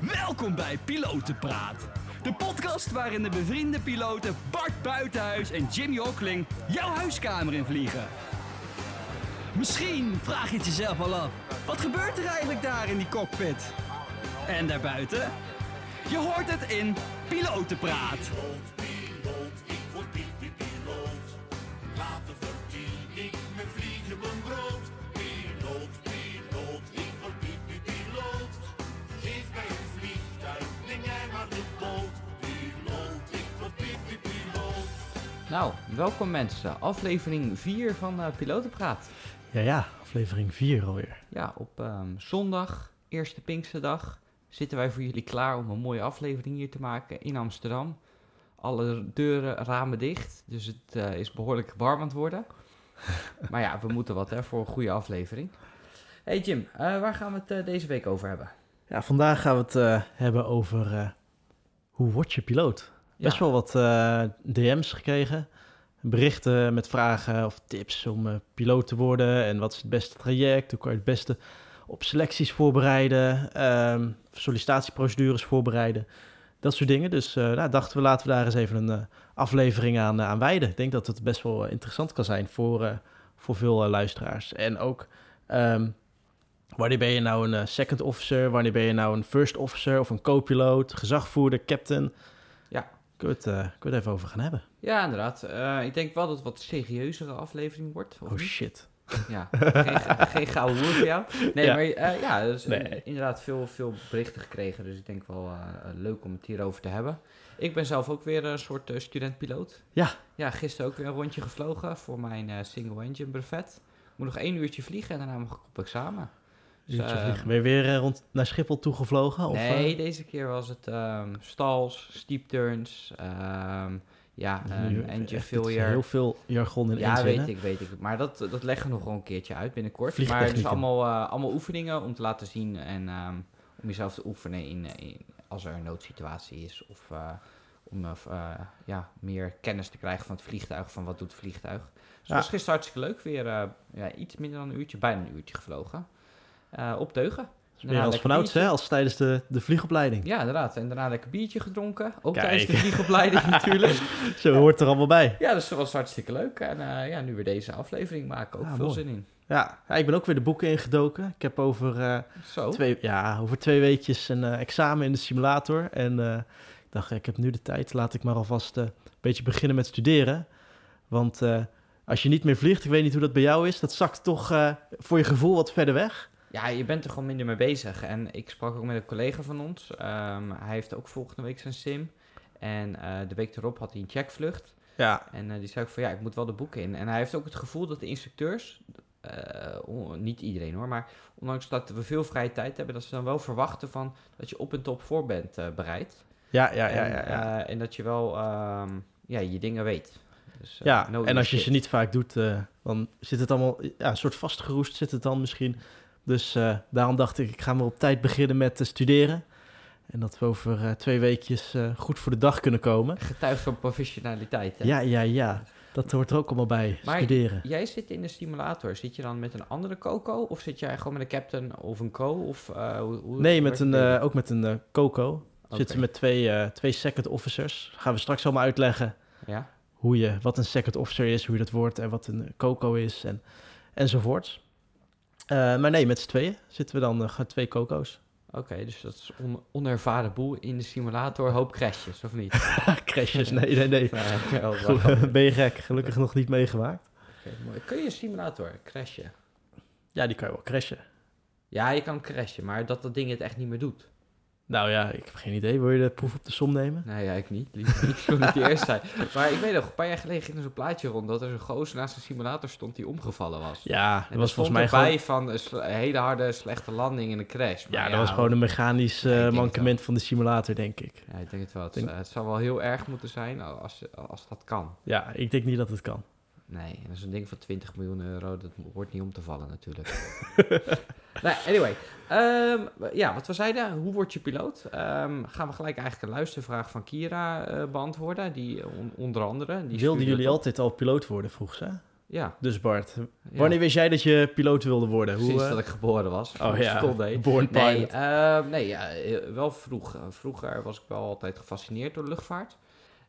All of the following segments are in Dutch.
Welkom bij Pilotenpraat. De podcast waarin de bevriende piloten Bart Buitenhuis en Jimmy Hockling jouw huiskamer in vliegen. Misschien vraag je het jezelf al af. Wat gebeurt er eigenlijk daar in die cockpit? En daarbuiten? Je hoort het in Pilotenpraat. Welkom mensen. Aflevering 4 van eh Pilotenpraat. Ja, ja, aflevering 4 alweer. Ja, op ehm, zondag, eerste Pinksterdag, zitten wij voor jullie klaar om een mooie aflevering hier te maken in Amsterdam. Alle deuren, ramen dicht, dus het eh, is behoorlijk warm aan het worden. maar ja, we moeten wat hè, voor een goede aflevering. Hey Jim, eh, waar gaan we het deze week over hebben? Ja, vandaag gaan we het hebben over hoe word je piloot. Best Ja. wel wat DM's gekregen. Berichten met vragen of tips om eh, piloot te worden. En wat is het beste traject? Hoe kan je het beste op selecties voorbereiden? ehm, sollicitatieprocedures voorbereiden? Dat soort dingen. Dus eh nou, dachten we, laten we daar eens even een eh, aflevering aan, aan wijden. Ik denk dat het best wel interessant kan zijn voor, voor veel luisteraars. En ook... ehm, Wanneer ben je nou een second officer? Wanneer ben je nou een first officer of een co-piloot, gezagvoerder, captain? Ja. Kunnen we het, eh, kunnen we het even over gaan hebben? Ja, inderdaad. Eh, ik denk wel dat het wat serieuzere aflevering wordt. Oh niet? shit. Ja, geen, geen gouden woord voor jou. Nee, Ja. maar eh, ja, dus Nee. inderdaad veel, veel berichten gekregen. Dus ik denk wel leuk om het hierover te hebben. Ik ben zelf ook weer een soort studentpiloot. Ja. Ja, gisteren ook weer een rondje gevlogen voor mijn eh, single engine brevet. Moet nog één uurtje vliegen en daarna mag ik op examen. Dus, eh. Ben je weer eh, rond naar Schiphol toegevlogen? Of, nee, eh, deze keer was het ehm stals, steep turns, ehm, ja, um, engine het is failure. Heel veel jargon in Ja, weet ik, weet ik. Maar dat, dat leggen we nog wel een keertje uit binnenkort. Maar Vliegtechnieken. dus allemaal, eh, allemaal oefeningen om te laten zien en ehm, om jezelf te oefenen in, in, als er een noodsituatie is. Of om ja, meer kennis te krijgen van het vliegtuig, van wat doet het vliegtuig. Dus het Ja. was gisteren hartstikke leuk. Weer ja, iets minder dan een uurtje, bijna een uurtje gevlogen. Eh, op teugen. Weer als vanouds, hè? Als tijdens de, de vliegopleiding. Ja, inderdaad. En daarna lekker biertje gedronken. Ook Kijk. tijdens de vliegopleiding natuurlijk. Zo hoort er allemaal bij. Ja, dus dat was hartstikke leuk. En eh, ja, nu weer deze aflevering maken. Ook Ah, veel mooi. zin in. Ja, ja, ik ben ook weer de boeken ingedoken. Ik heb over, eh, twee, ja, over twee weekjes een examen in de simulator. En ik dacht, ik heb nu de tijd. Laat ik maar alvast een beetje beginnen met studeren. Want als je niet meer vliegt, ik weet niet hoe dat bij jou is. Dat zakt toch voor je gevoel wat verder weg. Ja, je bent er gewoon minder mee bezig. En ik sprak ook met een collega van ons. Ehm, hij heeft ook volgende week zijn sim. En eh, de week erop had hij een checkvlucht. Ja, En eh, die zei ook van ja, ik moet wel de boeken in. En hij heeft ook het gevoel dat de instructeurs, eh, niet iedereen hoor, maar ondanks dat we veel vrije tijd hebben, dat ze dan wel verwachten van dat je op en top voor bent bereid. ja, ja, ja. en, ja, ja. en dat je wel ehm, ja, je dingen weet. Dus, ja, no en als je shit. ze niet vaak doet, dan zit het allemaal ja, een soort vastgeroest zit het dan misschien. Dus eh, daarom dacht ik, ik ga maar op tijd beginnen met eh, studeren. En dat we over eh, twee weekjes goed voor de dag kunnen komen. Getuigt van professionaliteit. Hè? Ja, ja, ja. Dat hoort er ook allemaal bij, Maar studeren. Jij zit in de simulator. Zit je dan met een andere Coco? Of zit jij gewoon met een captain of een co? Of, hoe, hoe Nee, met een, ook met een Coco. Oké. Zitten we met twee, twee second officers. Gaan we straks allemaal uitleggen Ja? hoe je, wat een second officer is, hoe je dat wordt en wat een Coco is en, enzovoorts. Eh, maar nee, met z'n tweeën zitten we dan, gewoon twee Coco's. Oké, dus dat is on onervaren boel in de simulator. Hoop crashes, of niet? Crashes, nee, nee, nee. Ben je gek? Gelukkig nog niet meegemaakt. Oké, mooi. Kun je een simulator crashen? Ja, die kan je wel crashen. Ja, je kan crashen, maar dat dat ding het echt niet meer doet. Nou ja, ik heb geen idee. Wil je de proef op de som nemen? Nee, ja, ik niet. Liever niet. Ik wil niet de eerste zijn. Maar ik weet nog, een paar jaar geleden ging er zo'n plaatje rond dat er zo'n gozer naast een simulator stond die omgevallen was. Ja, dat En was volgens mij gewoon... van een, hele harde, slechte landing en een crash. Maar Ja, dat was gewoon een mechanisch eh, mankement van de simulator, denk ik. Ja, ik denk het wel. Het, Denk- het zou wel heel erg moeten zijn als, als dat kan. Ja, ik denk niet dat het kan. Nee, en dat is een ding van 20 miljoen euro. Dat wordt niet om te vallen natuurlijk. nee, anyway. Ehm, ja, wat we zeiden. Hoe word je piloot? Ehm, gaan we gelijk eigenlijk een luistervraag van Kira eh, beantwoorden. Die on- onder andere... Die Wilden jullie altijd al piloot worden, vroeg ze? Ja, Dus Bart, ja. wanneer wist jij dat je piloot wilde worden? Sinds eh, dat ik geboren was. Oh ja, born Nee, pilot. eh, nee ja, eh, wel vroeg. Eh, Vroeger was ik wel altijd gefascineerd door luchtvaart.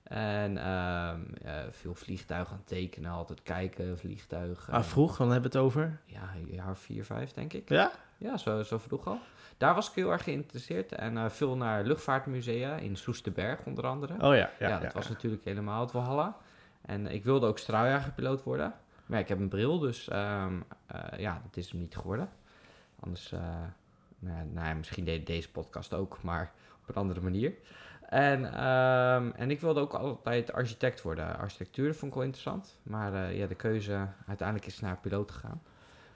En ehm, eh, veel vliegtuigen aan het tekenen, altijd kijken, vliegtuigen. Ah, vroeg, dan hebben we het over. Ja, jaar of vier, vijf denk ik. Ja? Ja, zo, zo vroeg al. Daar was ik heel erg geïnteresseerd. En eh, veel naar luchtvaartmusea in Soesterberg onder andere. Oh ja, ja, ja, dat was natuurlijk helemaal het Walhalla. En ik wilde ook straaljagerpiloot worden. Maar ik heb een bril, dus ehm, eh, ja, dat is hem niet geworden. Anders, eh, nou, nou misschien deed deze podcast ook, maar op een andere manier. En, ehm, en ik wilde ook altijd architect worden. Architectuur vond ik wel interessant. Maar eh, ja, de keuze uiteindelijk is naar piloot gegaan.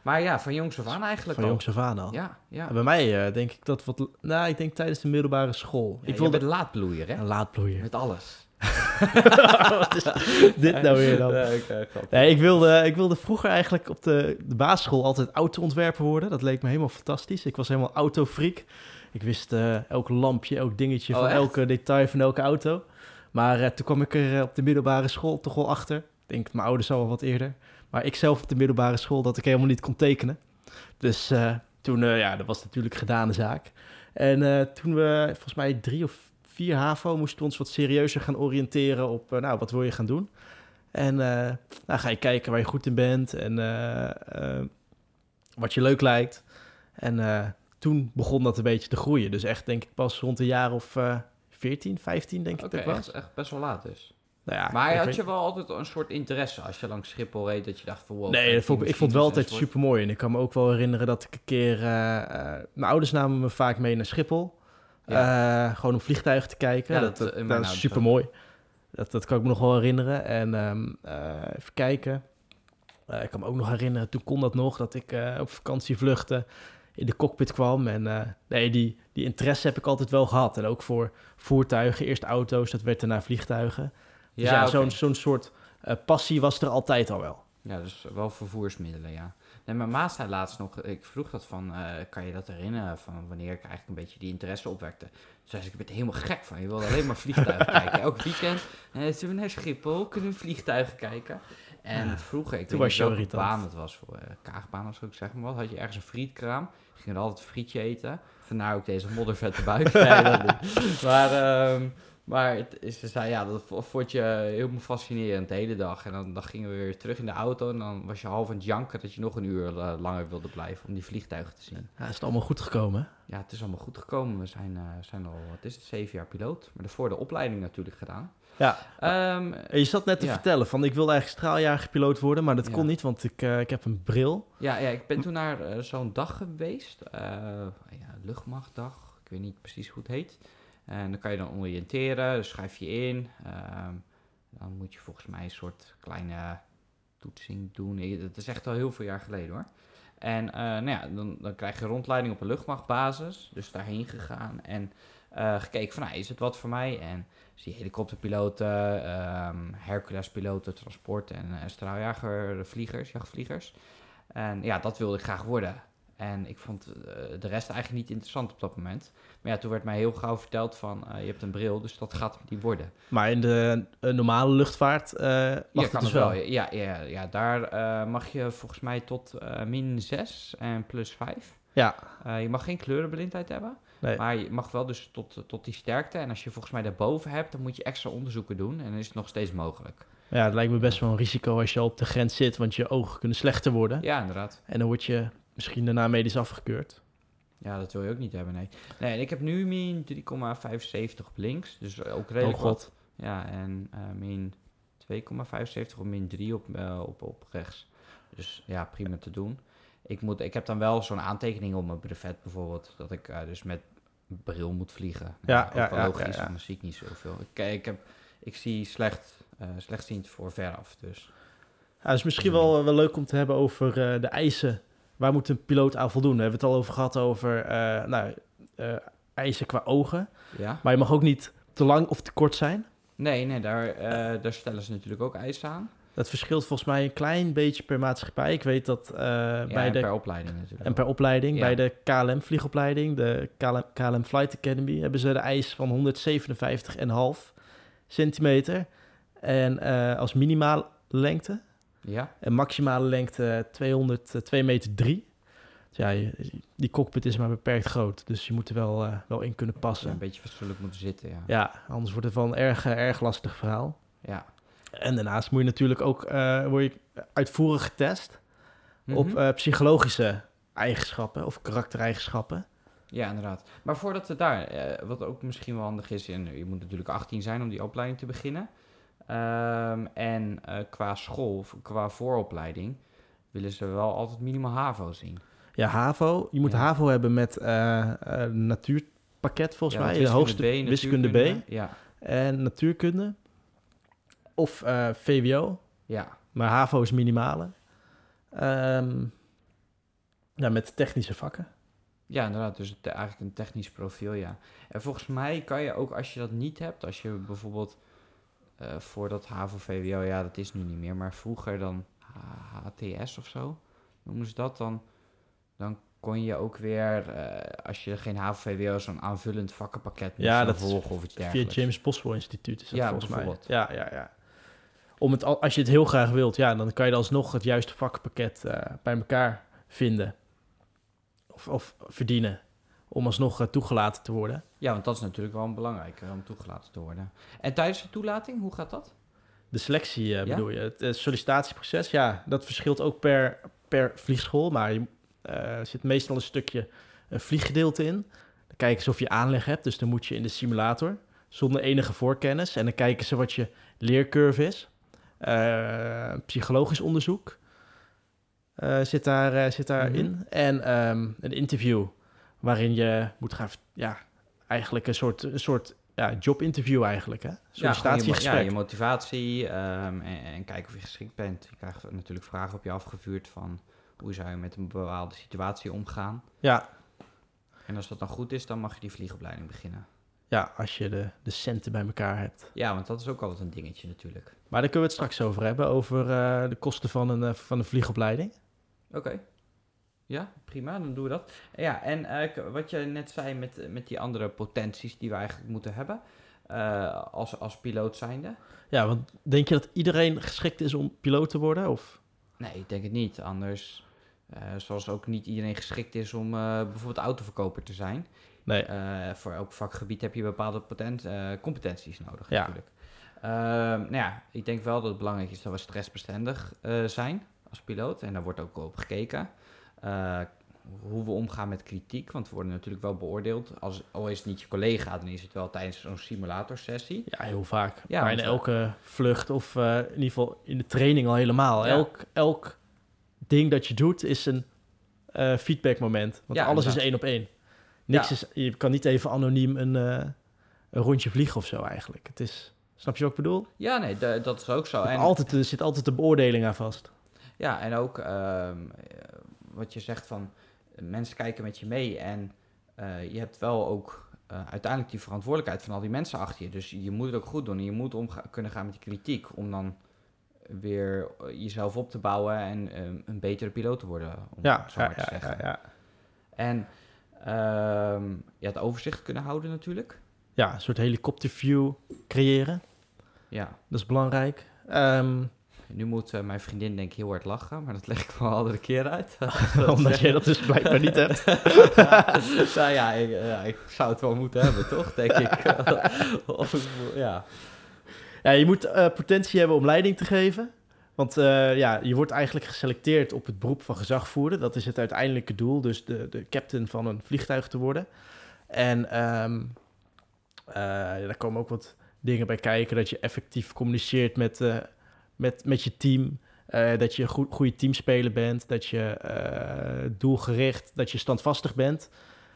Maar ja, van jongs af aan eigenlijk Van al. jongs af aan al. Ja, ja. En Bij mij eh, denk ik dat wat... Nou, ik denk tijdens de middelbare school. Ja, ik wilde bent laadbloeier, hè? een laadbloeier. Met alles. wat is dit nou weer dan? Eh. Nee, ik wilde, ik wilde vroeger eigenlijk op de, de basisschool altijd autoontwerper worden. Dat leek me helemaal fantastisch. Ik was helemaal autofreak. Ik wist eh, elk lampje, elk dingetje Oh, van echt? elke detail van elke auto. Maar eh, toen kwam ik er eh, op de middelbare school toch wel achter. Ik denk, mijn ouders al wel wat eerder. Maar ik zelf op de middelbare school dat ik helemaal niet kon tekenen. Dus toen, ja, dat was natuurlijk gedane zaak. En toen we, volgens mij drie of vier HAVO, moesten we ons wat serieuzer gaan oriënteren op, nou, wat wil je gaan doen? En eh nou, ga je kijken waar je goed in bent en wat je leuk lijkt. En toen begon dat een beetje te groeien. Dus echt denk ik pas rond een jaar of eh 14, 15 denk ik Oké, dat ik echt, was. echt best wel laat dus. Nou ja, maar ik had je wel altijd een soort interesse als je langs Schiphol reed, dat je dacht van wow... Nee, dat vond ik, ik vond het wel altijd super mooi. En ik kan me ook wel herinneren dat ik een keer... eh, eh, mijn ouders namen me vaak mee naar Schiphol. Eh, gewoon om vliegtuigen te kijken. Ja, dat, dat, dat, dat is super mooi. Dat, dat kan ik me nog wel herinneren. En ehm, eh, even kijken. Ik kan me ook nog herinneren, toen kon dat nog, dat ik op vakantievluchten in de cockpit kwam. En eh, nee, die, die interesse heb ik altijd wel gehad. En ook voor voertuigen, eerst auto's, dat werd daarna vliegtuigen. Dus ja, zo'n zo'n soort eh, passie was er altijd al wel. Ja, dus wel vervoersmiddelen, ja. Nee, mijn ma zei laatst nog, ik vroeg dat van, eh, kan je dat herinneren van wanneer ik eigenlijk een beetje die interesse opwekte? Toen zei ze, ik ben er helemaal gek van, je wilde alleen maar vliegtuigen kijken. Elk weekend, eh, zullen we naar Schiphol, kunnen we vliegtuigen kijken? En Ja, vroeger, ik toen weet was niet welke baan het was, voor eh kaagbaan of zo, ik zeg maar wat, had je ergens een frietkraam, je ging er altijd een frietje eten, vandaar ook deze moddervette buik. Maar, ehm, maar het is, ze zei, ja, dat vond je helemaal fascinerend de hele dag. En dan, dan gingen we weer terug in de auto en dan was je half aan het janken dat je nog een uur eh, langer wilde blijven om die vliegtuigen te zien. Ja, is het allemaal goed gekomen? Ja, het is allemaal goed gekomen. We zijn, eh, zijn al, wat is het, zeven jaar piloot. Maar daarvoor de opleiding natuurlijk gedaan. Ja. En je zat net te Ja. vertellen van ik wilde eigenlijk straaljagerpiloot worden, maar dat Ja. kon niet, want ik, eh, ik heb een bril. ja, ja, ik ben toen naar eh, zo'n dag geweest. eh ja, luchtmachtdag. Ik weet niet precies hoe het heet. En dan kan je dan oriënteren, dus schrijf je in. Ehm, dan moet je volgens mij een soort kleine toetsing doen. Dat is echt al heel veel jaar geleden hoor. En nou ja, dan, dan krijg je rondleiding op een luchtmachtbasis. Dus daarheen gegaan en gekeken van, nou, is het wat voor mij? En zie je helikopterpiloten, ehm Hercules-piloten, transport en uh, straaljagervliegers, jachtvliegers. En ja, dat wilde ik graag worden. En ik vond eh, de rest eigenlijk niet interessant op dat moment. Maar ja, toen werd mij heel gauw verteld van, eh, je hebt een bril, dus dat gaat niet worden. Maar in de eh, normale luchtvaart eh mag ja, het dus wel. Ja, ja, ja daar eh, mag je volgens mij tot eh, min 6 en plus 5. Ja, je mag geen kleurenblindheid hebben. Nee. Maar je mag wel dus tot, tot die sterkte. En als je volgens mij daarboven hebt, dan moet je extra onderzoeken doen. En dan is het nog steeds mogelijk. ja, het lijkt me best wel een risico als je al op de grens zit, want je ogen kunnen slechter worden. Ja, inderdaad. En dan word je misschien daarna medisch afgekeurd. Ja, dat wil je ook niet hebben, nee. Nee, en ik heb nu min 3,75 op links. Dus ook redelijk Oh, wat. god. Ja, en eh, min 2,75 of min 3 op, eh, op, op rechts. Dus ja, prima te doen. Ik, moet, ik heb dan wel zo'n aantekening op mijn brevet bijvoorbeeld. Dat ik eh, dus met bril moet vliegen. Ja, ook ja, wel ja, logisch, ja, ja. anders zie ik niet zoveel. Ik, eh, ik, heb, ik zie slecht, eh slechtziend voor veraf, dus... Ja, het is misschien wel, wel leuk om te hebben over eh, de eisen. Waar moet een piloot aan voldoen? We hebben het al over gehad over eh, nou, eh, eisen qua ogen. Ja? Maar je mag ook niet te lang of te kort zijn. Nee, nee, daar, eh, daar stellen ze natuurlijk ook eisen aan. Dat verschilt volgens mij een klein beetje per maatschappij. Ik weet dat eh, Ja, bij de per opleiding natuurlijk. En per opleiding, Ja. bij de KLM-vliegopleiding, de KLM, KLM Flight Academy, hebben ze de eis van 157,5 centimeter. En eh, als minimale lengte. Ja? En maximale lengte 200, eh, 2 meter 3. Dus ja, die cockpit is maar beperkt groot. Dus je moet er wel, wel in kunnen Een passen. beetje fatsoenlijk moeten zitten, ja. Ja, anders wordt het wel een erg, erg lastig verhaal. Ja. En daarnaast moet je natuurlijk ook eh, word je uitvoerig getest op Mhm. eh, psychologische eigenschappen of karaktereigenschappen. Ja, inderdaad. Maar voordat we daar, eh, wat ook misschien wel handig is, en je moet natuurlijk 18 zijn om die opleiding te beginnen. Ehm, en qua school, of qua vooropleiding, willen ze wel altijd minimaal HAVO zien. Ja, HAVO. Je moet Ja. HAVO hebben met natuurpakket volgens Ja, mij. De hoogste B, wiskunde B Ja, en natuurkunde. Of eh, VWO. ja. Maar HAVO is minimale. Ehm, ja, met technische vakken. ja, inderdaad. Dus het, eigenlijk een technisch profiel, ja. En volgens mij kan je ook, als je dat niet hebt, als je bijvoorbeeld eh, voor dat HAVO-VWO, ja, dat is nu niet meer, maar vroeger dan HTS of zo, noemen ze dat, dan, dan kon je ook weer, eh, als je geen HAVO-VWO, zo'n aanvullend vakkenpakket moest Ja, dat volgen of iets Via dergelijks. het James Boswell Instituut is dat Ja, volgens mij. Ja, ja, ja. Om het, al- als je het heel graag wilt, ja, dan kan je alsnog het juiste vakkenpakket eh, bij elkaar vinden. Of, of verdienen. Om alsnog eh, toegelaten te worden. Ja, want dat is natuurlijk wel belangrijk om toegelaten te worden. En tijdens de toelating, hoe gaat dat? De selectie eh, Ja? bedoel je. Het eh, sollicitatieproces, ja, dat verschilt ook per, per vliegschool. Maar je, eh, er zit meestal een stukje een vlieggedeelte in. Dan kijken ze of je aanleg hebt. Dus dan moet je in de simulator zonder enige voorkennis. En dan kijken ze wat je leercurve is. Eh, psychologisch onderzoek eh, zit, daar, eh, zit daarin. Mhm. En ehm, een interview waarin je moet gaan... Ja, eigenlijk een soort, een soort ja, jobinterview eigenlijk, hè? Ja, je, Sollicitatiegesprek. ja, je motivatie ehm, en, en kijken of je geschikt bent. Je krijgt natuurlijk vragen op je afgevuurd van hoe zou je met een bepaalde situatie omgaan. Ja, En als dat dan goed is, dan mag je die vliegopleiding beginnen. ja, als je de, de centen bij elkaar hebt. Ja, want dat is ook altijd een dingetje natuurlijk. Maar daar kunnen we het straks over hebben, over eh, de kosten van een, eh, van een vliegopleiding. Oké. Ja, prima, dan doen we dat. Ja, en eh, wat je net zei met, met die andere potenties die we eigenlijk moeten hebben als, als piloot zijnde. Ja, want denk je dat iedereen geschikt is om piloot te worden? Of? Nee, ik denk het niet. Anders, zoals ook niet iedereen geschikt is om bijvoorbeeld autoverkoper te zijn. Nee, voor elk vakgebied heb je bepaalde potent, competenties nodig Ja. natuurlijk. Ehm, nou ja, ik denk wel dat het belangrijk is dat we stressbestendig eh, zijn als piloot. En daar wordt ook op gekeken. Eh, hoe we omgaan met kritiek, want we worden natuurlijk wel beoordeeld. Als, al is het niet je collega, dan is het wel tijdens zo'n simulatorsessie. ja, heel vaak. Ja, maar in want, elke vlucht of eh, in ieder geval in de training al helemaal. Ja. Elk, elk ding dat je doet is een eh, feedbackmoment. Want Ja, alles is één op één. Niks Ja. is, je kan niet even anoniem een, eh, een rondje vliegen of zo eigenlijk. Het is, snap je wat ik bedoel? Ja, nee, da- dat is ook zo. En, Altijd, er zit altijd de beoordeling aan vast. Ja, en ook ehm, eh, wat je zegt van eh, mensen kijken met je mee en eh, je hebt wel ook uiteindelijk die verantwoordelijkheid van al die mensen achter je. Dus je moet het ook goed doen en je moet om kunnen gaan met die kritiek om dan weer jezelf op te bouwen en ehm, een betere piloot te worden, om Ja, het zo ja, te ja, zeggen. ja, ja. En ehm, ja, het overzicht kunnen houden natuurlijk. ja, een soort helikopterview creëren. Ja, Dat is belangrijk. Ehm, nu moet eh, mijn vriendin denk ik heel hard lachen, maar dat leg ik wel een andere keer uit. omdat jij dat dus blijkbaar niet hebt. nou ja ik, ja, ik zou het wel moeten hebben, toch? Denk ik. of ja. Ja, je moet eh, potentie hebben om leiding te geven. Want eh, ja, je wordt eigenlijk geselecteerd op het beroep van gezagvoerder. Dat is het uiteindelijke doel, dus de, de captain van een vliegtuig te worden. En ehm, eh, daar komen ook wat dingen bij kijken. Dat je effectief communiceert met, eh, met, met je team. Eh, dat je een goed, goede teamspeler bent. Dat je eh, doelgericht, dat je standvastig bent.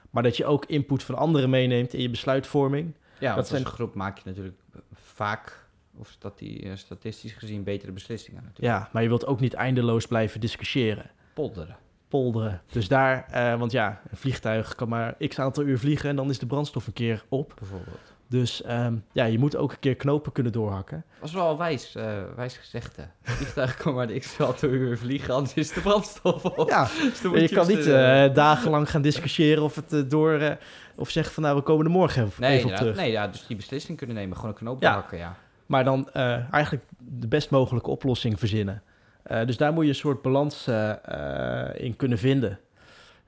Maar dat je ook input van anderen meeneemt in je besluitvorming. Ja, want zijn- als groep maak je natuurlijk vaak, of stati- eh, statistisch gezien, betere beslissingen natuurlijk. Ja, maar je wilt ook niet eindeloos blijven discussiëren. Polderen. polderen. Dus daar, want ja, een vliegtuig kan maar x aantal uur vliegen en dan is de brandstof een keer op. Bijvoorbeeld. Dus ehm, ja, je moet ook een keer knopen kunnen doorhakken. Dat was wel wijs, eh wijs gezegd, hè. Vliegtuig kan maar de x uur vliegen, anders is de brandstof op. Ja, Dus je kan dus, niet eh, eh, dagenlang gaan discussiëren of het door, of zeggen van nou, we komen er morgen even, Nee, even op terug. nee, ja, dus die beslissing kunnen nemen, gewoon een knoop Ja. doorhakken, ja. Maar dan eigenlijk de best mogelijke oplossing verzinnen. Dus daar moet je een soort balans in kunnen vinden.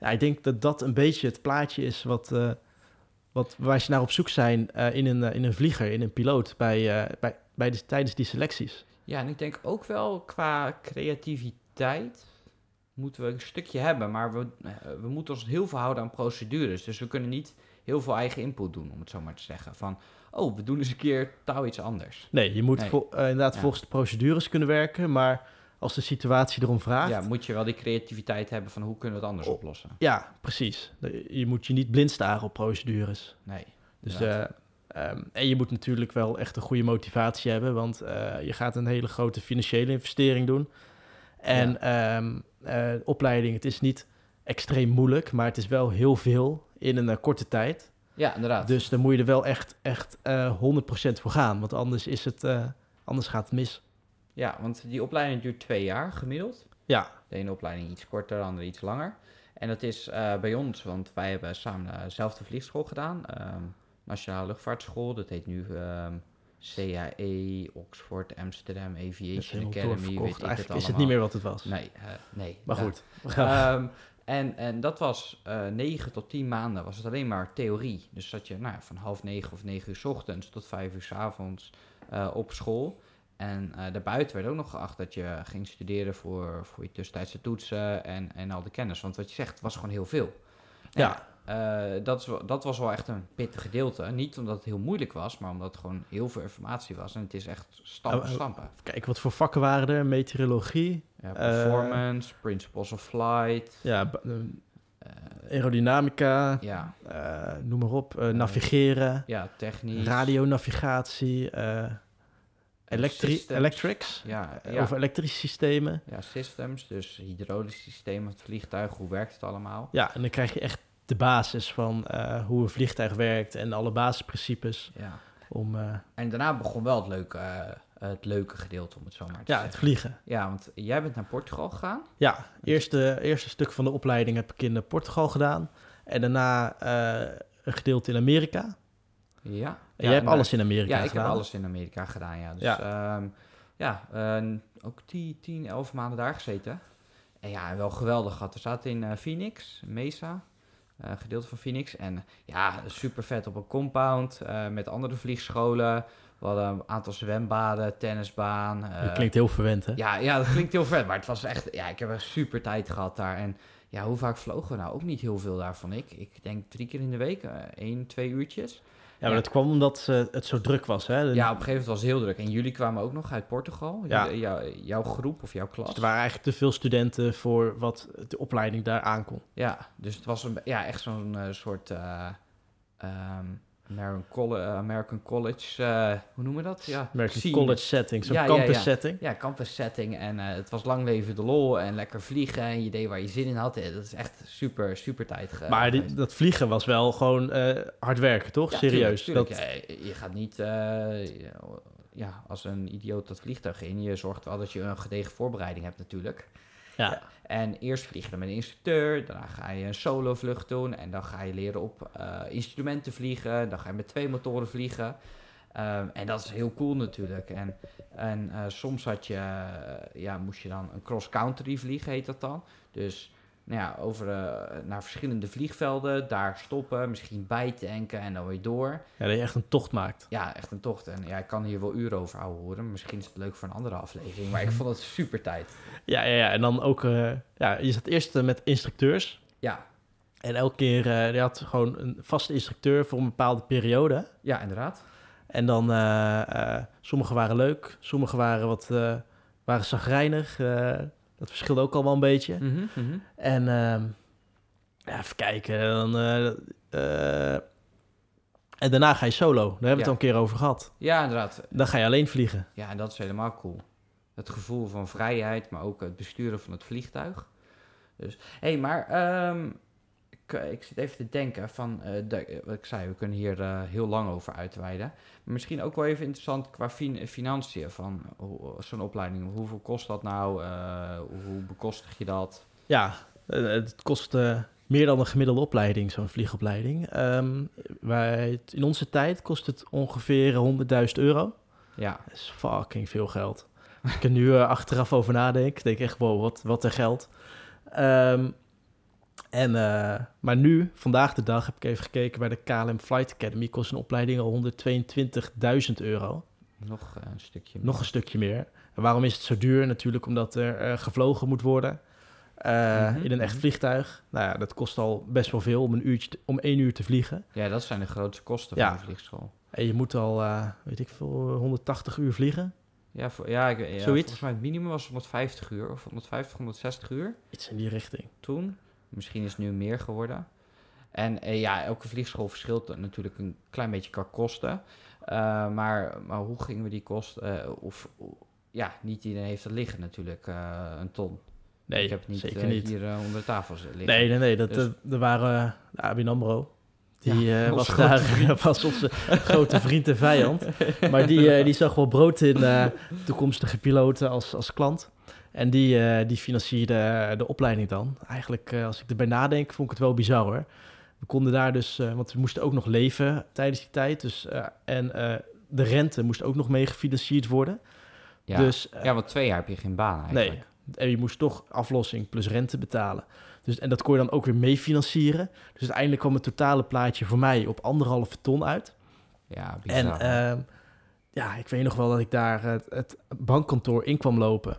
Ja, ik denk dat dat een beetje het plaatje is wat, wat, waar ze naar op zoek zijn eh, in, een, eh, in een vlieger, in een piloot, bij, eh, bij, bij de, tijdens die selecties. Ja, en ik denk ook wel qua creativiteit moeten we een stukje hebben, maar we, we moeten ons heel veel houden aan procedures. Dus we kunnen niet heel veel eigen input doen, om het zo maar te zeggen. Van, oh, we doen eens een keer touw iets anders. Nee, je moet Nee. vol- inderdaad Ja. volgens de procedures kunnen werken, maar als de situatie erom vraagt... Ja, moet je wel die creativiteit hebben van hoe kunnen we het anders Oh. oplossen. Ja, precies. Je moet je niet blind staren op procedures. Nee. Dus, eh, ehm, en je moet natuurlijk wel echt een goede motivatie hebben, want eh, je gaat een hele grote financiële investering doen. En ehm, eh, opleiding, het is niet extreem moeilijk, maar het is wel heel veel in een korte tijd. Ja, inderdaad. Dus dan moet je er wel echt, echt eh 100% voor gaan, want anders, is het, anders gaat het mis. Ja, want die opleiding duurt twee jaar gemiddeld. Ja, De ene opleiding iets korter, de andere iets langer. En dat is eh, bij ons, want wij hebben samen dezelfde vliegschool gedaan. ehm, Nationale Luchtvaartschool, dat heet nu ehm, CAE, Oxford, Amsterdam, dat Aviation Academy, weet ik Eigenlijk het is het niet meer wat het was. Nee, eh, nee. Maar goed, Ehm, en, en dat was eh 9 tot 10 maanden, was het alleen maar theorie. Dus zat je nou, van half negen of negen uur 's ochtends tot vijf uur 's avonds eh, op school. En eh, daarbuiten werd ook nog geacht dat je ging studeren voor, voor je tussentijdse toetsen en, en al de kennis. Want wat je zegt, was gewoon heel veel. Ja. eh, dat, is, dat was wel echt een pittig gedeelte. Niet omdat het heel moeilijk was, maar omdat het gewoon heel veel informatie was. En het is echt stampen, Oh, oh. stampen. kijk, wat voor vakken waren er? Meteorologie, Ja, Eh, performance, principles of flight. ja, aerodynamica, ja, noem maar op, navigeren, ja, technisch. radionavigatie, electrics, Ja, ja. over elektrische systemen. ja, systems, dus hydraulisch systeem, het vliegtuig, hoe werkt het allemaal? Ja, en dan krijg je echt de basis van eh, hoe een vliegtuig werkt en alle basisprincipes Ja. om eh, En daarna begon wel het leuke, eh, het leuke gedeelte, om het zo maar te ja, het zeggen. vliegen. Ja, want jij bent naar Portugal gegaan. Ja, eerste, eerste stuk van de opleiding heb ik in Portugal gedaan. En daarna een gedeelte in Amerika. Ja. En ja, jij hebt en alles in Amerika Ja, ik gedaan. heb alles in Amerika gedaan, ja. Dus Ja. ja, ja eh, ook 10, 10, 11 maanden daar gezeten. En ja, wel geweldig gehad. We zaten in eh, Phoenix, Mesa, eh, gedeelte van Phoenix. En ja, super vet op een compound eh, met andere vliegscholen. We hadden een aantal zwembaden, tennisbaan. Dat klinkt heel verwend, hè? ja, ja, dat klinkt heel vet, maar het was echt... Ja, ik heb een super tijd gehad daar. En ja, hoe vaak vlogen we nou? Ook niet heel veel daarvan. Ik, ik denk drie keer in de week, één, twee uurtjes. Ja, maar dat kwam omdat eh, het zo druk was, hè? De- Ja, op een gegeven moment was het heel druk. En jullie kwamen ook nog uit Portugal. Ja. Jou- jouw groep of jouw klas. Dus er waren eigenlijk te veel studenten voor wat de opleiding daar aankon. Ja, dus het was een, ja, echt zo'n eh, soort eh, ehm, American, eh, American College, eh, hoe noemen we dat? Ja, American scene. college setting, zo'n Ja, campus ja. setting. Ja, campus setting. En eh, het was lang leven de lol en lekker vliegen. En je deed waar je zin in had. Dat is echt super, super tijd maar die- dat vliegen was wel gewoon hard werken, toch? Serieus. tuurlijk, Dat, tuurlijk. Je gaat niet ja, als een idioot dat vliegtuig in. Je zorgt wel dat je een gedegen voorbereiding hebt natuurlijk. Ja. En eerst vlieg je dan met een instructeur, daarna ga je een solo vlucht doen en dan ga je leren op eh, instrumenten vliegen, dan ga je met twee motoren vliegen. Ehm, en dat is heel cool natuurlijk. En, en eh, soms had je, eh, ja, moest je dan een cross-country vliegen, heet dat dan. Dus nou ja, over, eh, naar verschillende vliegvelden, daar stoppen, misschien bijtanken en dan weer door. ja, dat je echt een tocht maakt. Ja, echt een tocht. En ja, ik kan hier wel uren over houden horen. Misschien is het leuk voor een andere aflevering, maar ik vond het super tijd. Ja, ja, ja. En dan ook, eh, ja, je zat eerst eh, met instructeurs. Ja, En elke keer, je had gewoon een vaste instructeur voor een bepaalde periode. ja inderdaad. En dan, sommige waren leuk, sommige waren wat, waren zagrijnig. Dat verschilde ook al wel een beetje. Mhm, mhm. En ehm, ja, even kijken. Dan, eh, eh, en daarna ga je solo. Daar hebben we het al een keer over gehad. Ja, inderdaad. Dan ga je alleen vliegen. Ja, en dat is helemaal cool. Het gevoel van vrijheid, maar ook het besturen van het vliegtuig. Dus, hé, hey, maar ehm, ik, eh, ik zit even te denken van, eh, de- eh, wat ik zei, we kunnen hier heel lang over uitweiden. Maar misschien ook wel even interessant qua fin- financiën van zo'n opleiding. Hoeveel kost dat nou? Hoe bekostig je dat? Ja, het kost meer dan een gemiddelde opleiding, zo'n vliegopleiding. Ehm, wij, in onze tijd kost het ongeveer 100.000 euro. Ja, Dat is fucking veel geld. Als ik er nu achteraf over nadenk, denk ik echt, wow, wat, wat een geld. Ehm, en, eh, maar nu, vandaag de dag, heb ik even gekeken bij de KLM Flight Academy. Kost een opleiding al 122.000 euro. Nog eh, een stukje. Nog een stukje meer. En waarom is het zo duur? Natuurlijk omdat er eh, gevlogen moet worden. Mhm, In een echt mhm. vliegtuig. Nou ja, dat kost al best wel veel om, een uurtje te- om één uur te vliegen. Ja, dat zijn de grootste kosten Ja. van de vliegschool. En je moet al, weet ik veel, 180 uur vliegen. Ja, voor, ja, ik, ja Zoiets? volgens mij het minimum was 150 uur. Of 150, 160 uur Iets in die richting. toen. Misschien is het nu meer geworden. En eh, ja, elke vliegschool verschilt natuurlijk een klein beetje qua kosten. Eh, maar, maar hoe gingen we die kosten... eh, of, ja, niet iedereen heeft het liggen natuurlijk, een ton. Nee, ik heb het niet, zeker niet. hier onder de tafel liggen. Nee, nee, nee. Dat, Dus- er waren de ABN AMRO. Die Ja, was daar was onze grote vriend en vijand. Maar die, die zag wel brood in toekomstige piloten als, als klant. En die, eh, die financierde de opleiding dan. Eigenlijk, eh, als ik erbij nadenk, vond ik het wel bizar hoor. We konden daar dus, eh, want we moesten ook nog leven tijdens die tijd. Dus, en de rente moest ook nog mee gefinancierd worden. ja. Dus ja, want twee jaar heb je geen baan eigenlijk. Nee, en je moest toch aflossing plus rente betalen. Dus, en dat kon je dan ook weer mee financieren. Dus uiteindelijk kwam het totale plaatje voor mij op anderhalve ton uit. Ja, En bizar. ehm, ja, ik weet nog wel dat ik daar het, het bankkantoor in kwam lopen.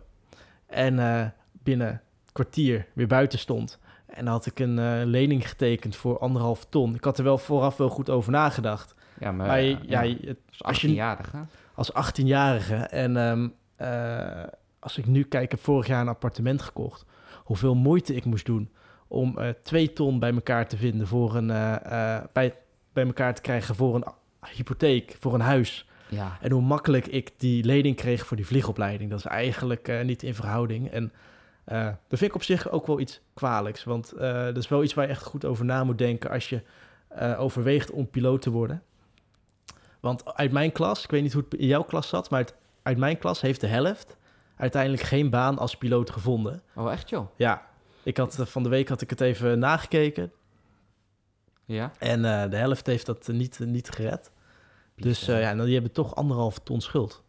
En eh, binnen een kwartier weer buiten stond. En dan had ik een eh, lening getekend voor anderhalf ton. Ik had er wel vooraf wel goed over nagedacht. ja, maar, maar je- ja, ja, je- het- als als je- 18-jarige. als 18-jarige. En ehm, eh, als ik nu kijk, ik heb vorig jaar een appartement gekocht. Hoeveel moeite ik moest doen om twee ton bij elkaar te vinden voor een bij, bij elkaar te krijgen voor een hypotheek, voor een huis. Ja, En hoe makkelijk ik die lening kreeg voor die vliegopleiding. Dat is eigenlijk eh, niet in verhouding. En eh, dat vind ik op zich ook wel iets kwalijks. Want eh, dat is wel iets waar je echt goed over na moet denken als je overweegt om piloot te worden. Want uit mijn klas, ik weet niet hoe het in jouw klas zat, maar uit, uit mijn klas heeft de helft uiteindelijk geen baan als piloot gevonden. oh echt joh? Ja, ik had, van de week had ik het even nagekeken. Ja? En de helft heeft dat niet, niet gered. Dus Bizar. eh, ja, nou, die hebben toch anderhalf ton schuld.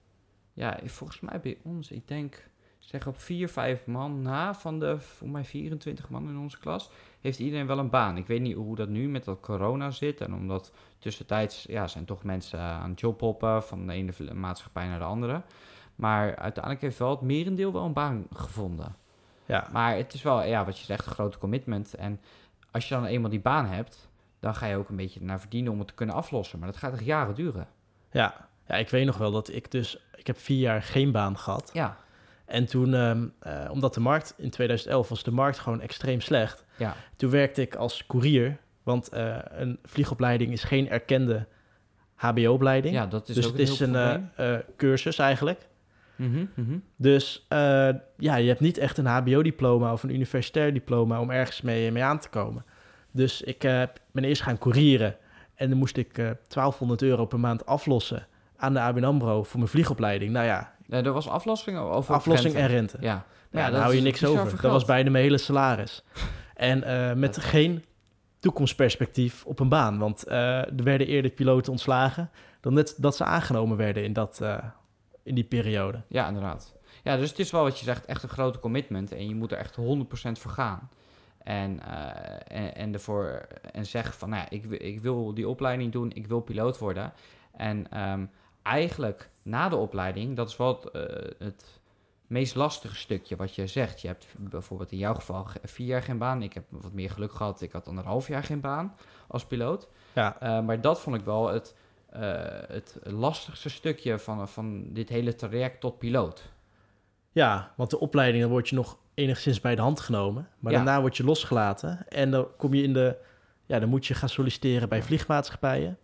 Ja, volgens mij bij ons, ik denk, zeg op vier, vijf man na van de, voor mij 24 man in onze klas, heeft iedereen wel een baan. Ik weet niet hoe dat nu met dat corona zit. En omdat tussentijds, ja, zijn toch mensen aan het jobhoppen van de ene maatschappij naar de andere. Maar uiteindelijk heeft wel het merendeel wel een baan gevonden. Ja, Maar het is wel, ja, wat je zegt, een grote commitment. En als je dan eenmaal die baan hebt, dan ga je ook een beetje naar verdienen om het te kunnen aflossen. Maar dat gaat echt jaren duren. Ja. ja, ik weet nog wel dat ik dus... Ik heb vier jaar geen baan gehad. Ja, En toen, ehm, eh, omdat de markt... In 2011 was de markt gewoon extreem slecht. ja, Toen werkte ik als koerier. Want eh, een vliegopleiding is geen erkende hbo-opleiding. ja dat is dus ook het een is een eh, cursus eigenlijk. Mhm, mhm. Dus ja, je hebt niet echt een hbo-diploma of een universitair diploma... om ergens mee, mee aan te komen. Dus ik eh, ben eerst gaan courieren. En dan moest ik eh 1200 euro per maand aflossen... aan de ABN AMRO voor mijn vliegopleiding. Nou ja, Nee, er was aflossing over aflossing en rente. Ja, Ja, ja daar dat hou je niks over. Dat was bijna mijn hele salaris. En eh, met Dat- geen toekomstperspectief op een baan. Want eh, er werden eerder piloten ontslagen... dan net dat ze aangenomen werden in, dat, eh, in die periode. Ja, inderdaad. Ja, dus het is wel wat je zegt, echt een grote commitment. En je moet er echt 100% voor gaan. En, eh, en, en, ervoor, en zeggen van, nou ja, ik, wil- ik wil die opleiding doen, ik wil piloot worden. En ehm, eigenlijk na de opleiding, dat is wel het, eh, het meest lastige stukje wat je zegt. Je hebt bijvoorbeeld in jouw geval ge- vier jaar geen baan. Ik heb wat meer geluk gehad, ik had anderhalf jaar geen baan als piloot. Ja, Eh, maar dat vond ik wel het, het lastigste stukje van, van dit hele traject tot piloot. ja, want de opleiding dan word je nog enigszins bij de hand genomen. Maar Ja. daarna word je losgelaten. En dan kom je in de... Ja, dan moet je gaan solliciteren bij vliegmaatschappijen.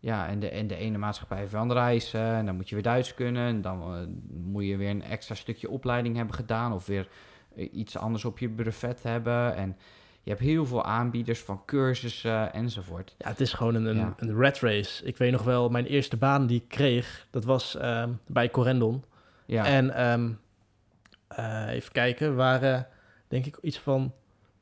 Ja, en de, en de ene maatschappij heeft andere eisen. En dan moet je weer Duits kunnen. En dan eh, moet je weer een extra stukje opleiding hebben gedaan. Of weer eh, iets anders op je brevet hebben. En je hebt heel veel aanbieders van cursussen enzovoort. Ja, het is gewoon een, een, Ja. een rat race. Ik weet nog wel, mijn eerste baan die ik kreeg... dat was ehm, bij Corendon. Ja, En ehm, eh, even kijken, waren denk ik iets van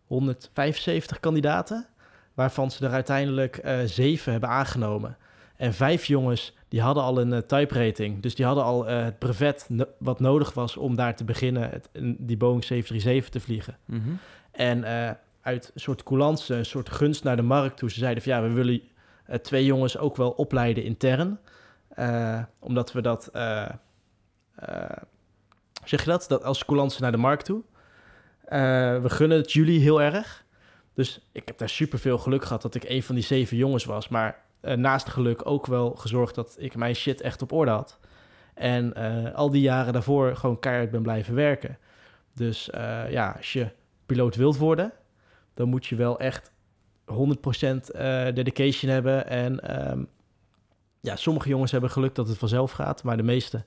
175 kandidaten, waarvan ze er uiteindelijk eh, zeven hebben aangenomen. En vijf jongens, die hadden al een eh, type rating. Dus die hadden al het brevet no- wat nodig was om daar te beginnen, het, die Boeing 737 te vliegen. Mhm. En uit een soort coulance, een soort gunst naar de markt toe. Ze zeiden van ja, we willen twee jongens ook wel opleiden intern. Omdat we dat, zeg je dat? Dat als coulance naar de markt toe. Eh, we gunnen het jullie heel erg. Dus ik heb daar super veel geluk gehad dat ik een van die zeven jongens was. Maar eh, naast geluk ook wel gezorgd dat ik mijn shit echt op orde had. En eh, al die jaren daarvoor gewoon keihard ben blijven werken. Dus ja, als je piloot wilt worden, dan moet je wel echt 100% eh, dedication hebben. En ehm, ja, sommige jongens hebben geluk dat het vanzelf gaat, maar de meeste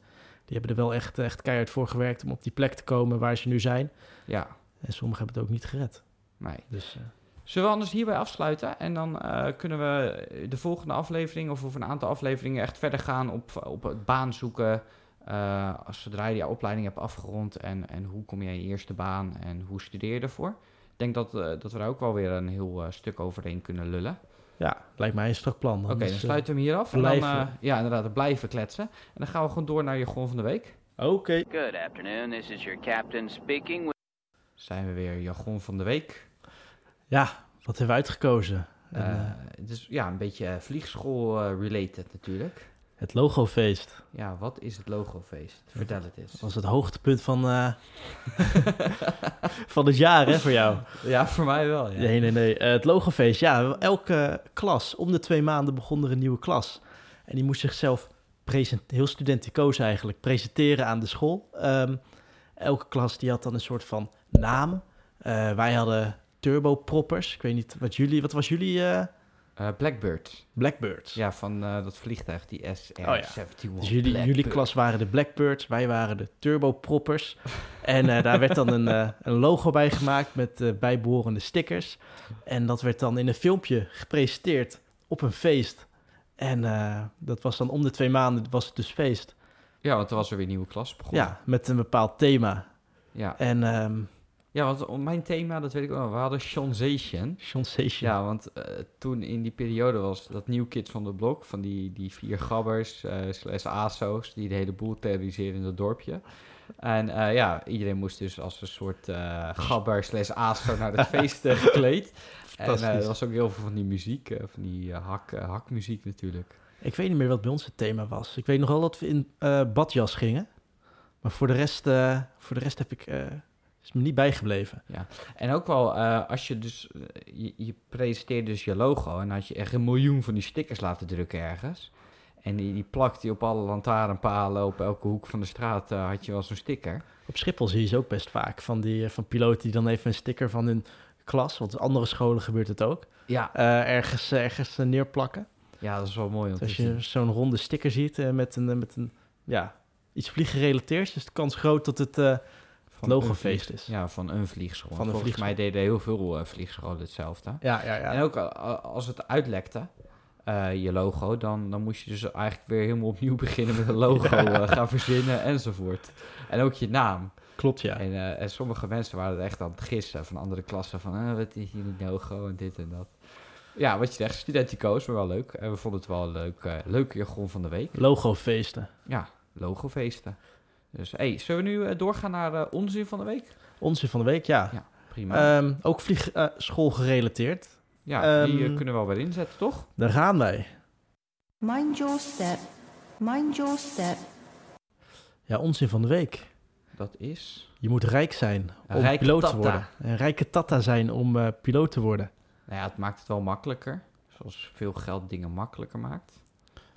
die hebben er wel echt, echt keihard voor gewerkt om op die plek te komen waar ze nu zijn. Ja, En sommigen hebben het ook niet gered. nee. Dus eh, Zullen we anders hierbij afsluiten? En dan eh, kunnen we de volgende aflevering of over een aantal afleveringen echt verder gaan op, op het baan zoeken. eh, als zodra je die opleiding hebt afgerond en, en hoe kom je in je eerste baan en hoe studeer je ervoor. Ik denk dat, dat we daar ook wel weer een heel stuk overheen kunnen lullen. Ja, lijkt mij een strak plan. Oké, dan Anders, eh, sluiten we hem hier af. En dan, eh, ja, inderdaad, blijven kletsen. En dan gaan we gewoon door naar je Gon van de Week. Oké. Good afternoon. This is your captain speaking. Zijn we weer jargon van de week. Ja, wat hebben we uitgekozen? En, is ja, een beetje vliegschool-related natuurlijk. Het logofeest Ja, wat is het logofeest? Vertel het eens. was het hoogtepunt van, eh, van het jaar hè, voor jou. Ja, voor mij wel. Ja. Nee, nee, nee. Eh, het logofeest, ja. Elke klas, om de twee maanden begon er een nieuwe klas. En die moest zichzelf heel studenticoos eigenlijk, presenteren aan de school. Ehm, elke klas die had dan een soort van naam. Eh, wij hadden turboproppers. Ik weet niet, wat jullie, wat was jullie? Eh Blackbird. Blackbirds. Ja, van eh, dat vliegtuig, die SR-71. Oh ja. Dus jullie, jullie klas waren de Blackbirds, wij waren de turboproppers. En eh, daar werd dan een, een logo bij gemaakt met eh, bijbehorende stickers. En dat werd dan in een filmpje gepresenteerd op een feest. En dat was dan om de twee maanden was het dus feest. Ja, want er was er weer een nieuwe klas begonnen. Ja, met een bepaald thema. Ja, En ehm ja want om mijn thema, dat weet ik wel, we hadden Sensation. Sensation. Ja, want eh, toen in die periode was dat nieuw Kids van de Blok, van die, die vier gabbers, eh slash ASO's, die de hele boel terroriseerden in dat dorpje. En eh, ja, iedereen moest dus als een soort eh, gabber slash ASO naar het feest gekleed. En eh, er was ook heel veel van die muziek, eh, van die hak, hakmuziek natuurlijk. Ik weet niet meer wat bij ons het thema was. Ik weet nog wel dat we in eh, badjas gingen. Maar voor de rest, eh, voor de rest heb ik, eh, is me niet bijgebleven. En ook wel, eh, als je dus, eh, je, je presenteert dus je logo en had je echt een miljoen van die stickers laten drukken ergens. En die, die plakt die op alle lantaarnpalen, op elke hoek van de straat eh, had je wel zo'n sticker. Op Schiphol zie je ze ook best vaak van, die, van piloten die dan even een sticker van hun klas, want andere scholen gebeurt het ook, Ja, ergens, ergens neerplakken. ja dat is wel mooi. Dus als je zo'n ronde sticker ziet met, een, met een, ja, iets vlieggerelateerd, is de kans groot dat het Van logofeest is. Ja, van een vliegschool. Van een Volgens mij deden heel veel eh, vliegscholen hetzelfde. Ja, ja, ja. En ook eh, als het uitlekte, eh, je logo, dan, dan moest je dus eigenlijk weer helemaal opnieuw beginnen met een logo gaan verzinnen enzovoort. En ook je naam. Klopt, ja. En, en sommige mensen waren er echt aan het gissen van andere klassen van wat is hier een logo en dit en dat. Ja, wat je zegt, studentico's, maar wel leuk. En we vonden het wel een leuk, leuke jargon van de week. Logofeesten. Ja, logofeesten. Dus hey, zullen we nu eh, doorgaan naar eh onzin van de week? Onzin van de week, ja. Ja, Prima. Ehm, ook vliegschool gerelateerd. ja, die eh, ehm, kunnen we wel weer inzetten, toch? Daar gaan wij. Mind your step. Mind your step. Ja, onzin van de week. Dat is... Je moet rijk zijn om Rijke piloot tata. te worden. Een rijke tata zijn om eh, piloot te worden. Nou ja, het maakt het wel makkelijker. Zoals veel geld dingen makkelijker maakt.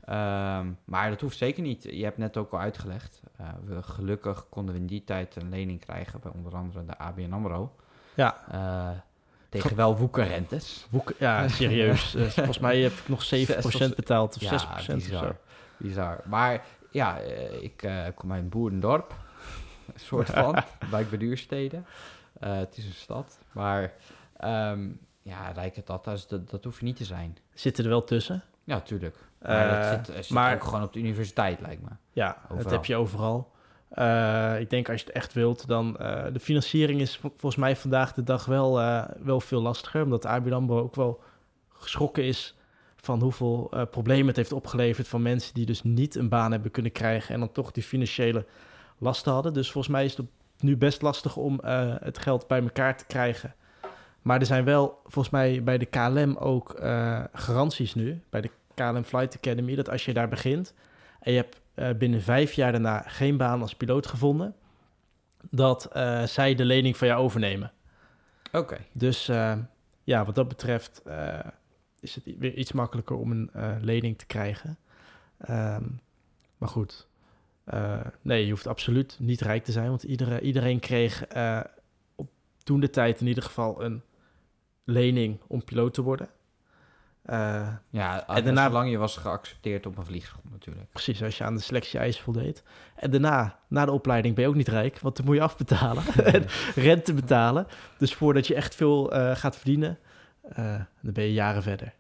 Ehm, maar dat hoeft zeker niet. Je hebt net ook al uitgelegd. eh, we, gelukkig konden we in die tijd een lening krijgen bij onder andere de ABN AMRO. Ja. Eh, tegen wel woekerrentes. Ja, serieus. Eh, volgens mij heb ik nog 7% betaald of 6% Ja, of zo. bizar. Bizar. Maar ja, ik kom uit een boerendorp. Een soort van. bij Beduurstede. Eh het is een stad. Maar ehm, ja, tata's, dat, dat hoef je niet te zijn. Zitten er wel tussen. Ja, tuurlijk. Maar Eh, dat zit, zit maar- ook gewoon op de universiteit, lijkt me. Ja, dat Overal. heb je overal. Eh, ik denk als je het echt wilt, dan... eh, de financiering is vol- volgens mij vandaag de dag wel, wel veel lastiger. Omdat de ABN AMRO ook wel geschrokken is van hoeveel problemen het heeft opgeleverd van mensen die dus niet een baan hebben kunnen krijgen en dan toch die financiële lasten hadden. Dus volgens mij is het nu best lastig om het geld bij elkaar te krijgen. Maar er zijn wel volgens mij bij de KLM ook garanties nu, bij de KLM Flight Academy, dat als je daar begint en je hebt eh, binnen vijf jaar daarna geen baan als piloot gevonden, dat eh, zij de lening van jou overnemen. Oké. Dus eh, ja, wat dat betreft is het weer iets makkelijker om een lening te krijgen. Ehm, maar goed, nee, je hoeft absoluut niet rijk te zijn, want iedere, iedereen kreeg op toen de tijd in ieder geval een lening om piloot te worden. Eh, Ja, En daarna- zolang je was geaccepteerd op een vliegschool natuurlijk. precies, als je aan de selectie-eisen voldeed. En daarna, na de opleiding, ben je ook niet rijk, want dan moet je afbetalen en rente betalen. Dus voordat je echt veel eh, gaat verdienen, eh, dan ben je jaren verder.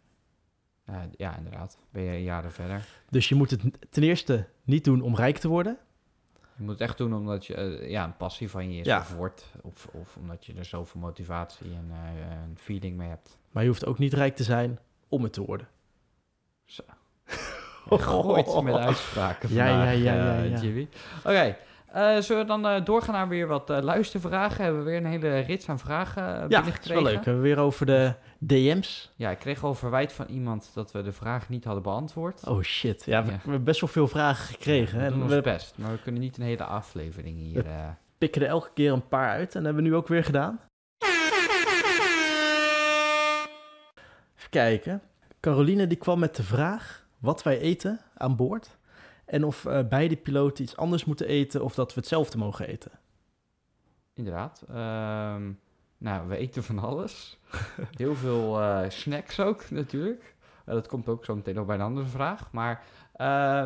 Ja, ja, inderdaad. Ben je jaren verder. Dus je moet het ten eerste niet doen om rijk te worden. Je moet het echt doen omdat je ja, een passie van je is Ja. of wordt. Of, of omdat je er zoveel motivatie en een feeling mee hebt. Maar je hoeft ook niet rijk te zijn om het te worden. Je gooit met uitspraken Ja, vandaag, ja, ja, ja, eh, ja. Jimmy. Oké, eh, zullen we dan eh, doorgaan naar weer wat eh, luistervragen? Hebben we weer een hele rits aan vragen uh, Ja, dat is binnengekregen? wel leuk. We hebben weer over de DM's. Ja, ik kreeg al verwijt van iemand dat we de vraag niet hadden beantwoord. Oh shit. Ja, we, Ja. we hebben best wel veel vragen gekregen. we hè. doen en ons we best, maar we kunnen niet een hele aflevering hier... eh, pikken er elke keer een paar uit. En dat hebben we nu ook weer gedaan. Kijken. Caroline die kwam met de vraag wat wij eten aan boord. En of eh, beide piloten iets anders moeten eten of dat we hetzelfde mogen eten. Inderdaad. Ehm, nou, we eten van alles. Heel veel eh, snacks ook, natuurlijk. Eh, dat komt ook zo meteen nog bij een andere vraag. Maar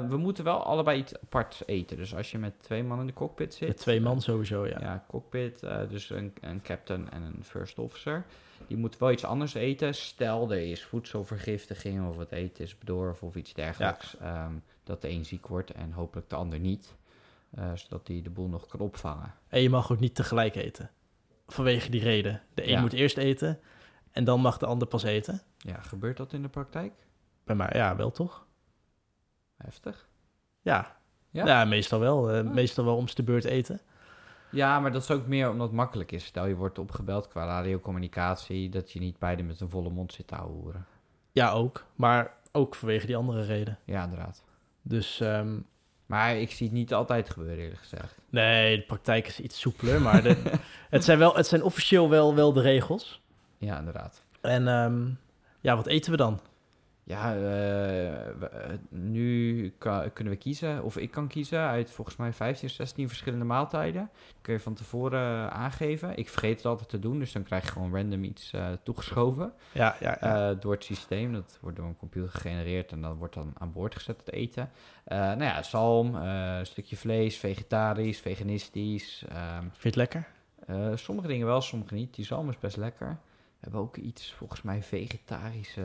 we moeten wel allebei iets apart eten. Dus als je met twee man in de cockpit zit... Met twee man sowieso, ja. Ja, cockpit. dus een, een captain en een first officer. Die moeten wel iets anders eten. Stel, er is voedselvergiftiging of het eten is bedorven of iets dergelijks. ehm, dat de een ziek wordt en hopelijk de ander niet. eh, zodat hij de boel nog kan opvangen. En je mag ook niet tegelijk eten. Vanwege die reden. De een Ja. moet eerst eten en dan mag de ander pas eten. Ja, gebeurt dat in de praktijk? Bij mij, ja, wel toch? Heftig. Ja. Ja? Ja, meestal wel. eh, Ah. Meestal wel om de beurt eten. Ja, maar dat is ook meer omdat het makkelijk is. Stel je wordt opgebeld qua radiocommunicatie, dat je niet beide met een volle mond zit te houden. Ja, ook. Maar ook vanwege die andere reden. Ja, inderdaad. Dus ehm, Maar ik zie het niet altijd gebeuren, eerlijk gezegd. nee, de praktijk is iets soepeler. Maar de, het, zijn wel, het zijn officieel wel, wel de regels. Ja, inderdaad. En ehm, ja, wat eten we dan? Ja, eh, eh, nu kunnen we kiezen, of ik kan kiezen uit volgens mij 15, 16 verschillende maaltijden. kun je van tevoren eh, aangeven. Ik vergeet het altijd te doen, dus dan krijg je gewoon random iets toegeschoven. Ja, ja, ja. door het systeem. Dat wordt door een computer gegenereerd en dat wordt dan aan boord gezet, het eten. Nou ja, zalm, een stukje vlees, vegetarisch, veganistisch. ehm, Vind je het lekker? sommige dingen wel, sommige niet. Die zalm is best lekker. We hebben ook iets, volgens mij, vegetarische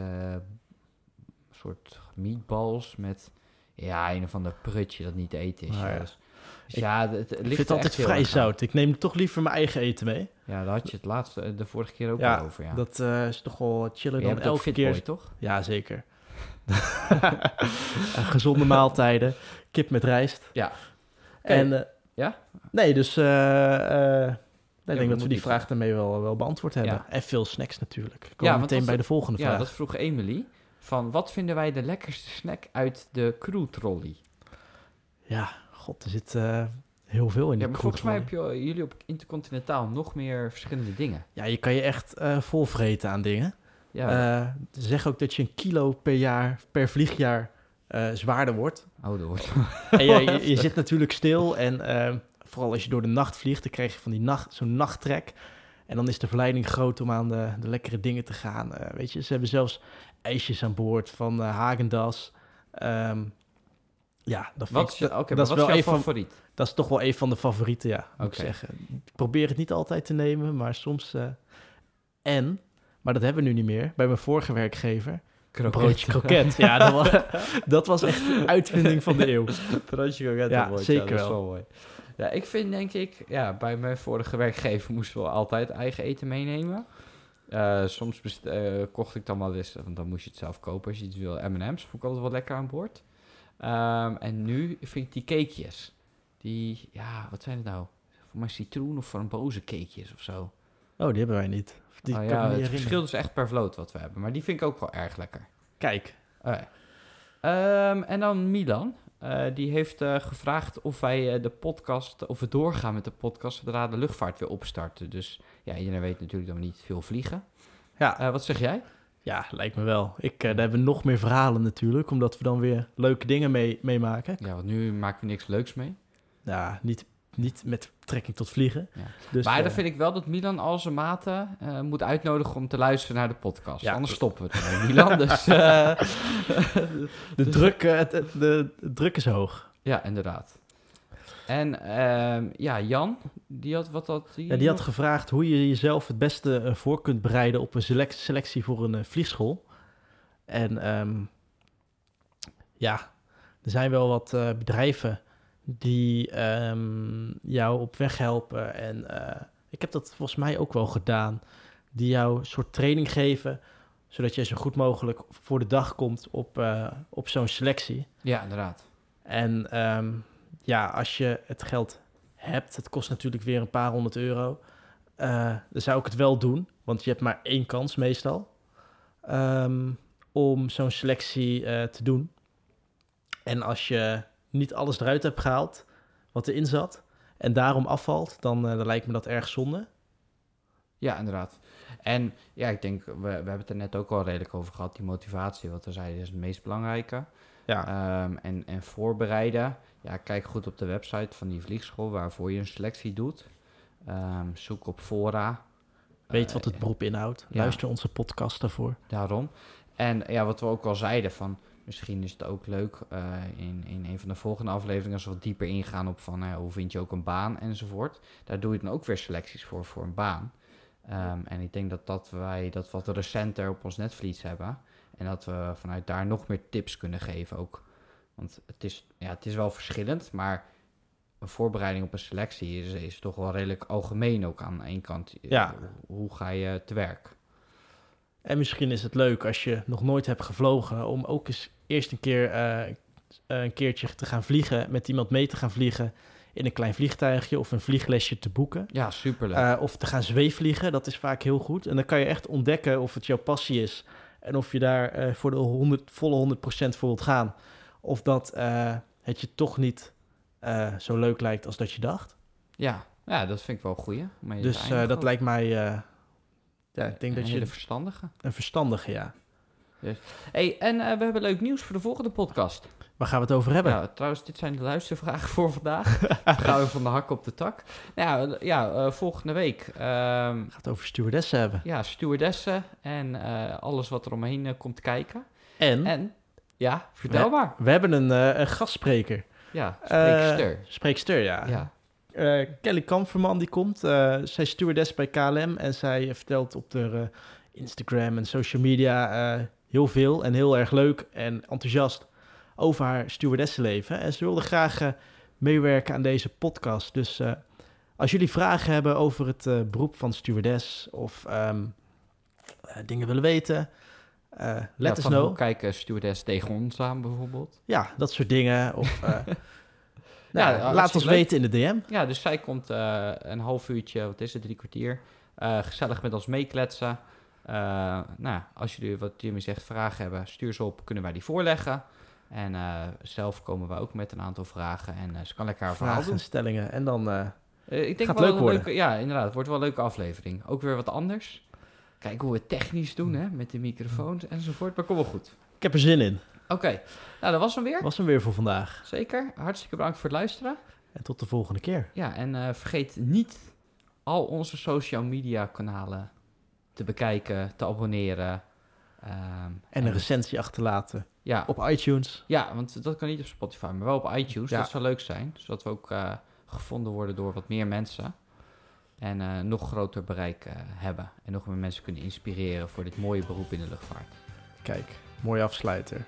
soort meatballs met... Ja, een of ander prutje dat niet te eten is. Ah, ja. Dus, dus Ik- ja, het, het ligt Ik vind het altijd vrij aan. zout. Ik neem toch liever mijn eigen eten mee. Ja, daar had je het laatste, eh, de vorige keer ook Ja, al over, ja. Dat eh, is toch wel chiller dan elke keer. toch? Ja, zeker. Eh, gezonde maaltijden. Kip met rijst. Ja. En, Ja? Nee, dus ik denk dat we die vraag daarmee wel, wel beantwoord hebben. Ja. En veel snacks natuurlijk. Komen Ja, meteen dat- bij de volgende Ja, vraag. dat vroeg Emily. Van wat vinden wij de lekkerste snack uit de crew trolley? Ja, god, er zit eh, heel veel in Ja, die volgens mij kroegtrolley. heb je jullie op Intercontinentaal nog meer verschillende dingen. Ja, je kan je echt eh volvreten aan dingen. Ja, Eh, ze zeggen ook dat je een kilo per jaar, per vliegjaar eh, zwaarder wordt. ouder wordt. En ja, je, je zit natuurlijk stil en eh, vooral als je door de nacht vliegt, dan krijg je van die nacht, zo'n nachttrek. En dan is de verleiding groot om aan de, de lekkere dingen te gaan. Eh, weet je, ze hebben zelfs ijsjes aan boord van eh Hagendas. Ehm, ja, dat, vind Wat ik- dat, dat is wat wel is jouw een van, favoriet? dat is toch wel een van de favorieten, ja, moet ik zeggen. Ik probeer het niet altijd te nemen, maar soms... eh, en, maar dat hebben we nu niet meer, bij mijn vorige werkgever... Een broodje kroket. Ja, dat was, dat was echt een uitvinding van de eeuw. broodje kroket. Ja, zeker dat is wel. mooi. Ja, ik vind denk ik, ja, bij mijn vorige werkgever moesten we altijd eigen eten meenemen. Eh, soms best- eh, kocht ik dan wel eens, want dan moest je het zelf kopen als je iets wil. M&M's vond ik altijd wel lekker aan boord. Ehm, en nu vind ik die cakejes. Die, ja, wat zijn het nou? Voor mij citroen of boze cakejes of zo. Oh, die hebben wij niet. Die Oh ja, het herinneren. verschilt dus echt per vloot wat we hebben. Maar die vind ik ook wel erg lekker. Kijk. Ehm, en dan Milan. Eh, die heeft eh, gevraagd of wij eh, de podcast, of we doorgaan met de podcast zodra de luchtvaart weer opstarten. Dus ja, iedereen weet natuurlijk dat we niet veel vliegen. ja, wat zeg jij? ja, lijkt me wel. Ik, daar hebben we nog meer verhalen natuurlijk, omdat we dan weer leuke dingen mee, meemaken. Ja, want nu maken we niks leuks mee. Ja, niet, niet met betrekking tot vliegen. Ja. Dus, maar eh, dan vind ik wel dat Milan al zijn maten eh, moet uitnodigen om te luisteren naar de podcast. Ja. Anders stoppen we ermee, Milan. Dus eh, de, druk, eh, het, het- de, de druk is hoog. ja, inderdaad. En ehm, ja, Jan, die had wat had die? Ja, die had gevraagd hoe je jezelf het beste eh, voor kunt bereiden op een selec- selectie voor een eh, vliegschool. En ehm, ja, er zijn wel wat eh, bedrijven die ehm, jou op weg helpen. En eh, ik heb dat volgens mij ook wel gedaan. Die jou een soort training geven, zodat je zo goed mogelijk voor de dag komt op, eh, op zo'n selectie. Ja, inderdaad. En ehm, ja, als je het geld hebt, het kost natuurlijk weer een paar honderd euro, eh, dan zou ik het wel doen, want je hebt maar één kans meestal ehm, om zo'n selectie te doen. En als je niet alles eruit hebt gehaald wat erin zat en daarom afvalt, dan, eh, dan lijkt me dat erg zonde. Ja, inderdaad. En ja, ik denk, we, we hebben het er net ook al redelijk over gehad. Die motivatie, wat we zeiden, is het meest belangrijke. Ja, Ehm, en, en voorbereiden. Ja, kijk goed op de website van die vliegschool waarvoor je een selectie doet. Ehm, zoek op fora. weet Eh, wat het beroep inhoudt. ja. Luister onze podcast daarvoor. Daarom. En ja, wat we ook al zeiden, van misschien is het ook leuk eh, in, in een van de volgende afleveringen als we wat dieper ingaan op van eh, hoe vind je ook een baan enzovoort. Daar doe je dan ook weer selecties voor, voor een baan. Ehm, en ik denk dat, dat wij dat wat recenter op ons netvlies hebben. En dat we vanuit daar nog meer tips kunnen geven ook. Want het is, ja, het is wel verschillend, maar een voorbereiding op een selectie is, is toch wel redelijk algemeen ook aan één kant. Ja. Hoe, hoe ga je te werk? En misschien is het leuk als je nog nooit hebt gevlogen, om ook eens eerst een keer eh, een keertje te gaan vliegen, met iemand mee te gaan vliegen in een klein vliegtuigje of een vlieglesje te boeken. Ja, superleuk. Eh, of te gaan zweefvliegen, dat is vaak heel goed. En dan kan je echt ontdekken of het jouw passie is en of je daar eh, voor de 100, volle 100% voor wilt gaan. Of dat eh, het je toch niet eh, zo leuk lijkt als dat je dacht. Ja, ja, dat vind ik wel een goeie. Dus eh, dat lijkt mij, eh, ja, ik denk een dat je hele verstandige. een verstandige, ja. Hey, en eh, we hebben leuk nieuws voor de volgende podcast. Waar gaan we het over hebben? Ja, trouwens, dit zijn de luistervragen voor vandaag. Dan gaan we van de hak op de tak. Nou ja, ja eh, volgende week. ehm, We gaan het over stewardessen hebben. ja, stewardessen en eh, alles wat er omheen eh, komt kijken. En, En, ja, vertel We- maar. we hebben een, eh, een gastspreker. Ja, Eh, spreekster. Spreekster, ja. ja. Eh, Kelly Kamferman die komt. eh, zij is stewardess bij KLM en zij vertelt op de eh, Instagram en social media eh, heel veel en heel erg leuk en enthousiast over haar stewardessenleven. En ze wilde graag eh, meewerken aan deze podcast. Dus eh, als jullie vragen hebben over het eh, beroep van stewardess of ehm, eh, dingen willen weten, let Ja, us know. Hoe kijken stewardess tegen ons aan bijvoorbeeld? Ja, dat soort dingen. Of, nou, Ja, laat ons leuk. weten in de DM. Ja, dus zij komt een half uurtje, wat is het, drie kwartier, gezellig met ons meekletsen. Eh, nou, als jullie, wat Jimmy zegt, vragen hebben, stuur ze op, kunnen wij die voorleggen. En eh, zelf komen we ook met een aantal vragen en eh, ze kan lekker haar verhaal Vragen doen. en stellingen. En dan ik denk Gaat wel leuk een worden. leuke- ja, inderdaad, het wordt wel een leuke aflevering. Ook weer wat anders. Kijk hoe we het technisch doen, hè, met de microfoons enzovoort. Maar kom wel goed. ik heb er zin in. Oké, nou dat was hem weer. Was hem weer voor vandaag. Zeker. Hartstikke bedankt voor het luisteren. En tot de volgende keer. Ja, en vergeet niet al onze social media kanalen te bekijken, te abonneren. Ehm, En een recensie achterlaten ja, op iTunes. ja, want dat kan niet op Spotify, maar wel op iTunes. Ja. Dat zou leuk zijn, zodat we ook eh, gevonden worden door wat meer mensen. En eh, nog groter bereik eh, hebben. En nog meer mensen kunnen inspireren voor dit mooie beroep in de luchtvaart. Kijk, mooi afsluiter.